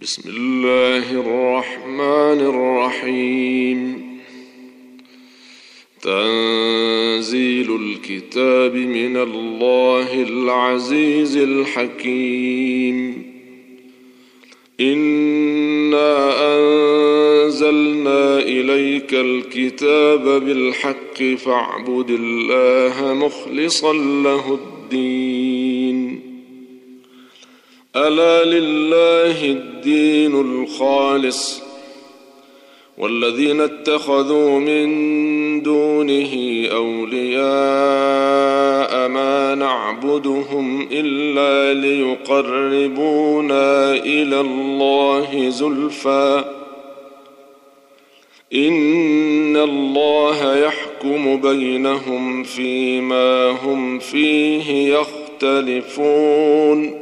بسم الله الرحمن الرحيم. تنزيل الكتاب من الله العزيز الحكيم. إنا أنزلنا إليك الكتاب بالحق فاعبد الله مخلصا له الدين. ألا لله الدين الخالص والذين اتخذوا من دونه أولياء ما نعبدهم إلا ليقربونا إلى الله زلفى. إن الله يحكم بينهم فيما هم فيه يختلفون.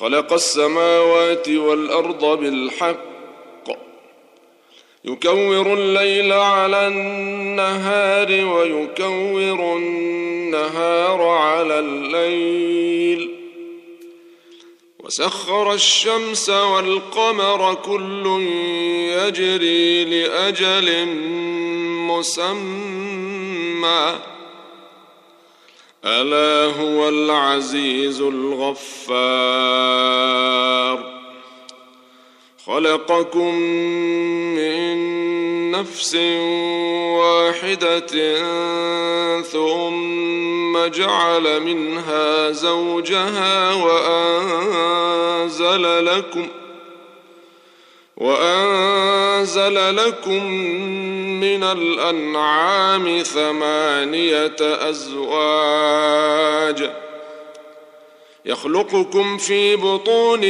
خلق السماوات والأرض بالحق. يكور الليل على النهار ويكور النهار على الليل. وسخر الشمس والقمر كل يجري لأجل مسمى. ألا هو العزيز الغفار. خلقكم من نفس واحدة ثم جعل منها زوجها وأنزل لكم وأنزل لكم من الأنعام ثمانية أزواج يخلقكم في بطون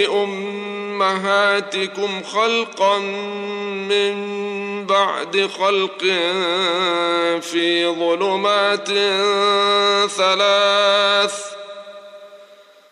أمهاتكم خلقا من بعد خلق في ظلمات ثلاث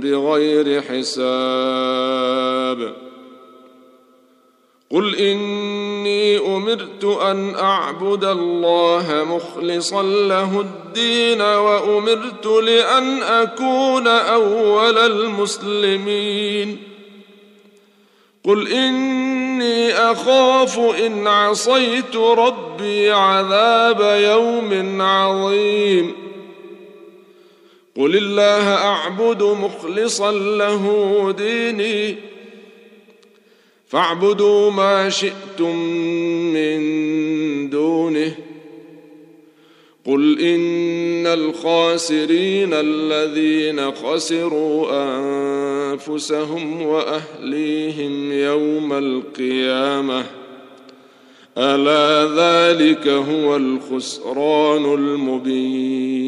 بغير حساب. قل إني أمرت أن أعبد الله مخلصا له الدين وأمرت لأن أكون أول المسلمين. قل إني أخاف إن عصيت ربي عذاب يوم عظيم. قل الله اعبد مخلصا له ديني فاعبدوا ما شئتم من دونه قل ان الخاسرين الذين خسروا انفسهم واهليهم يوم القيامه الا ذلك هو الخسران المبين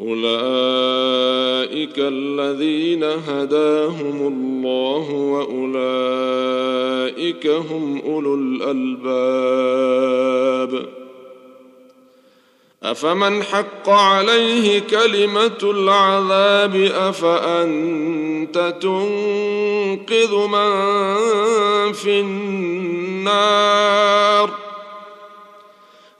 أولئك الذين هداهم الله وأولئك هم أولو الألباب. أفمن حق عليه كلمة العذاب أفأنت تنقذ من في النار؟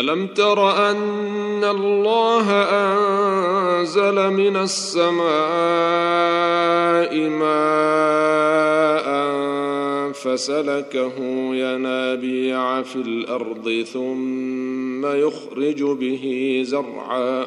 ألم تر أن الله أنزل من السماء ماء فسلكه ينابيع في الأرض ثم يخرج به زرعا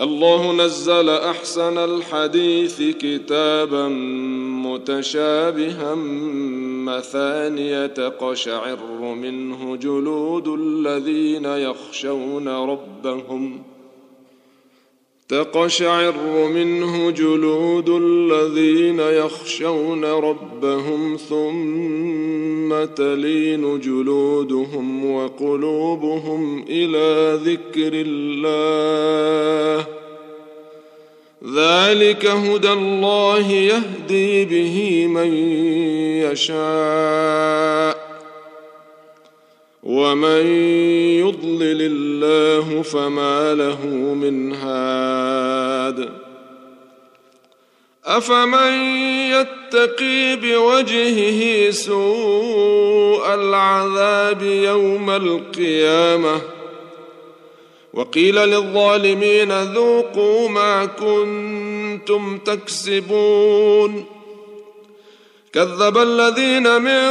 الله نزل أحسن الحديث كتابا متشابها مثانية تقشعر منه جلود الذين يخشون ربهم تقشعر منه جلود الذين يخشون ربهم ثم تلين جلودهم وقلوبهم إلى ذكر الله. ذلك هدى الله يهدي به من يشاء. ومن يضلل الله فما له من هاد افمن يتقي بوجهه سوء العذاب يوم القيامه وقيل للظالمين ذوقوا ما كنتم تكسبون كذب الذين من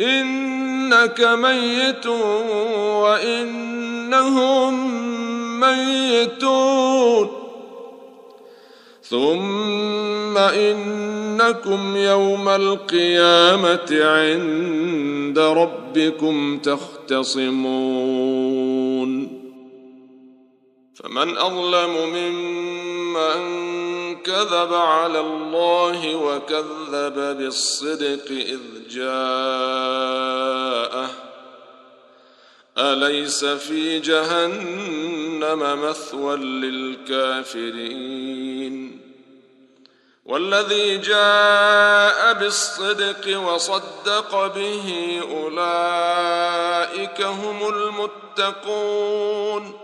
إنك ميت وان إنهم ميتون. ثم إنكم يوم القيامة عند ربكم تختصمون. فمن أظلم ممن كذب على الله وكذب بالصدق إذ جاءه. أليس في جهنم مثوى للكافرين؟ والذي جاء بالصدق وصدق به أولئك هم المتقون.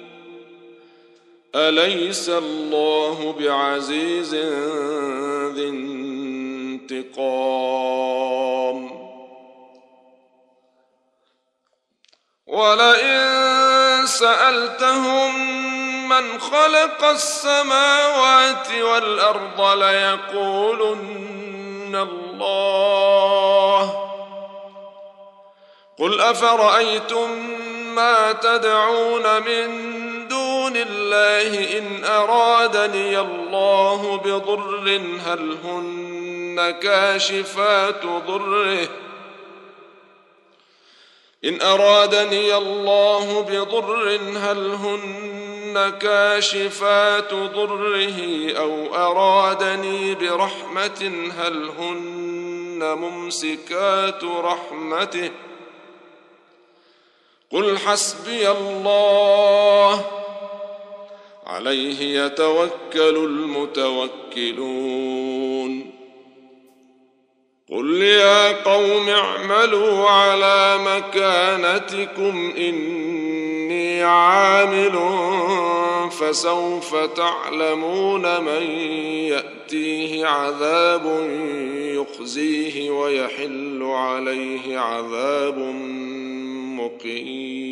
أليس الله بعزيز ذي انتقام؟ ولئن سألتهم من خلق السماوات والأرض ليقولن الله. قل أفرأيتم ما تدعون من الله إن أرادني الله بضر هل هن كاشفات ضره ۖ إن أرادني الله بضر هل هن كاشفات ضره أو أرادني برحمة هل هن ممسكات رحمته قل حسبي الله عليه يتوكل المتوكلون. قل يا قوم اعملوا على مكانتكم إني عامل فسوف تعلمون من يأتيه عذاب يخزيه ويحل عليه عذاب مقيم.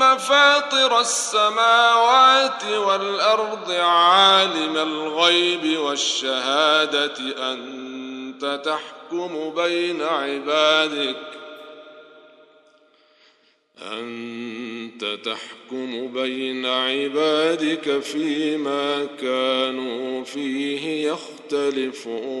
فاطر السماوات والأرض عالم الغيب والشهادة أنت تحكم بين عبادك أنت تحكم بين عبادك فيما كانوا فيه يختلفون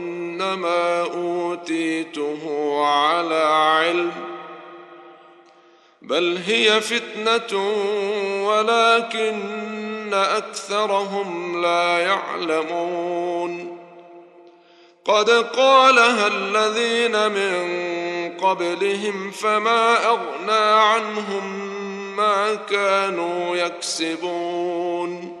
إنما أوتيته على علم بل هي فتنة ولكن أكثرهم لا يعلمون. قد قالها الذين من قبلهم فما أغنى عنهم ما كانوا يكسبون.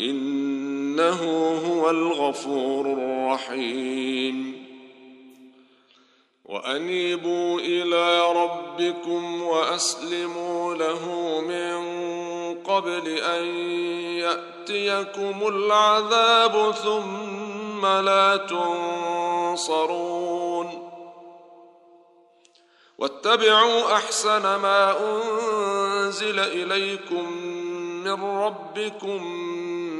إنه هو الغفور الرحيم. وأنيبوا إلى ربكم وأسلموا له من قبل أن يأتيكم العذاب ثم لا تنصرون. واتبعوا أحسن ما أنزل إليكم من ربكم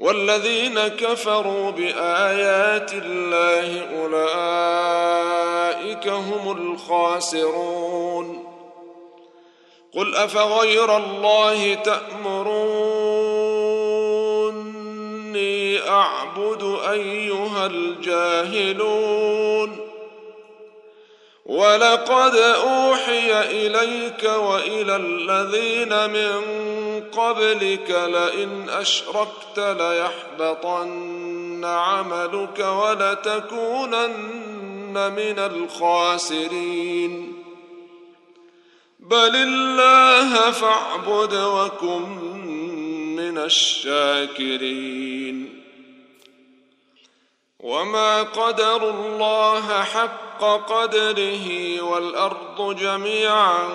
والذين كفروا بآيات الله أولئك هم الخاسرون. قل أفغير الله تأمروني أعبد أيها الجاهلون. ولقد أوحي إليك وإلى الذين من قبلك لئن أشركت ليحبطن عملك ولتكونن من الخاسرين. بل الله فاعبد وكن من الشاكرين. وما قدروا الله حق قدره والأرض جميعا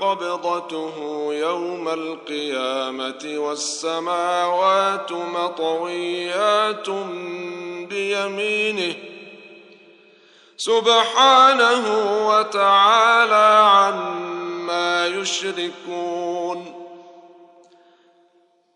قبضته يوم القيامة والسماوات مطويات بيمينه. سبحانه وتعالى عما يشركون.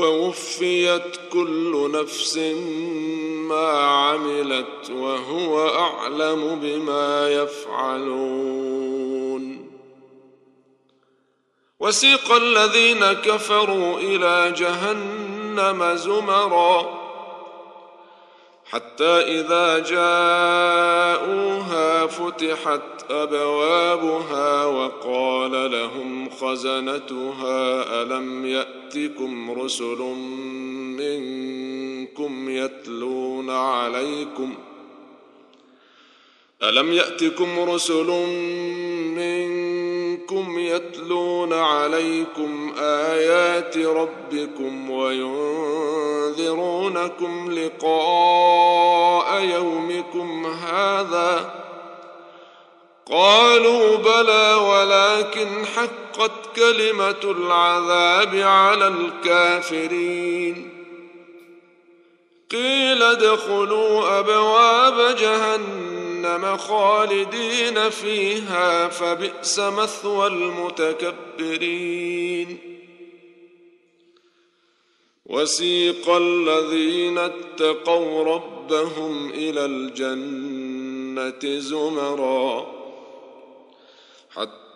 ووفيت كل نفس ما عملت وهو أعلم بما يفعلون. وسيق الذين كفروا إلى جهنم زمرًا. حتى إذا جاءوها فتحت أبوابها وقال لهم خزنتها ألم يأتكم رسل منكم يتلون عليكم؟ ألم يأتكم رسل منكم يتلون عليكم آيات ربكم وينذرونكم لقاء يومكم هذا قالوا بلى ولكن حقت كلمة العذاب على الكافرين قيل ادخلوا أبواب جهنم جهنم خالدين فيها فبئس مثوى المتكبرين. وسيق الذين اتقوا ربهم إلى الجنة زمرا حتى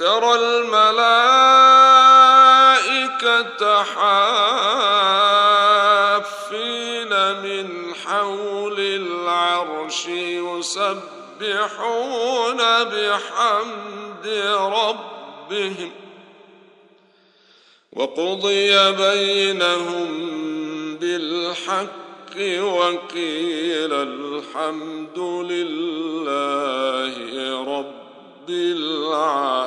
وترى الملائكة حافين من حول العرش يسبحون بحمد ربهم وقضي بينهم بالحق وقيل الحمد لله رب العالمين.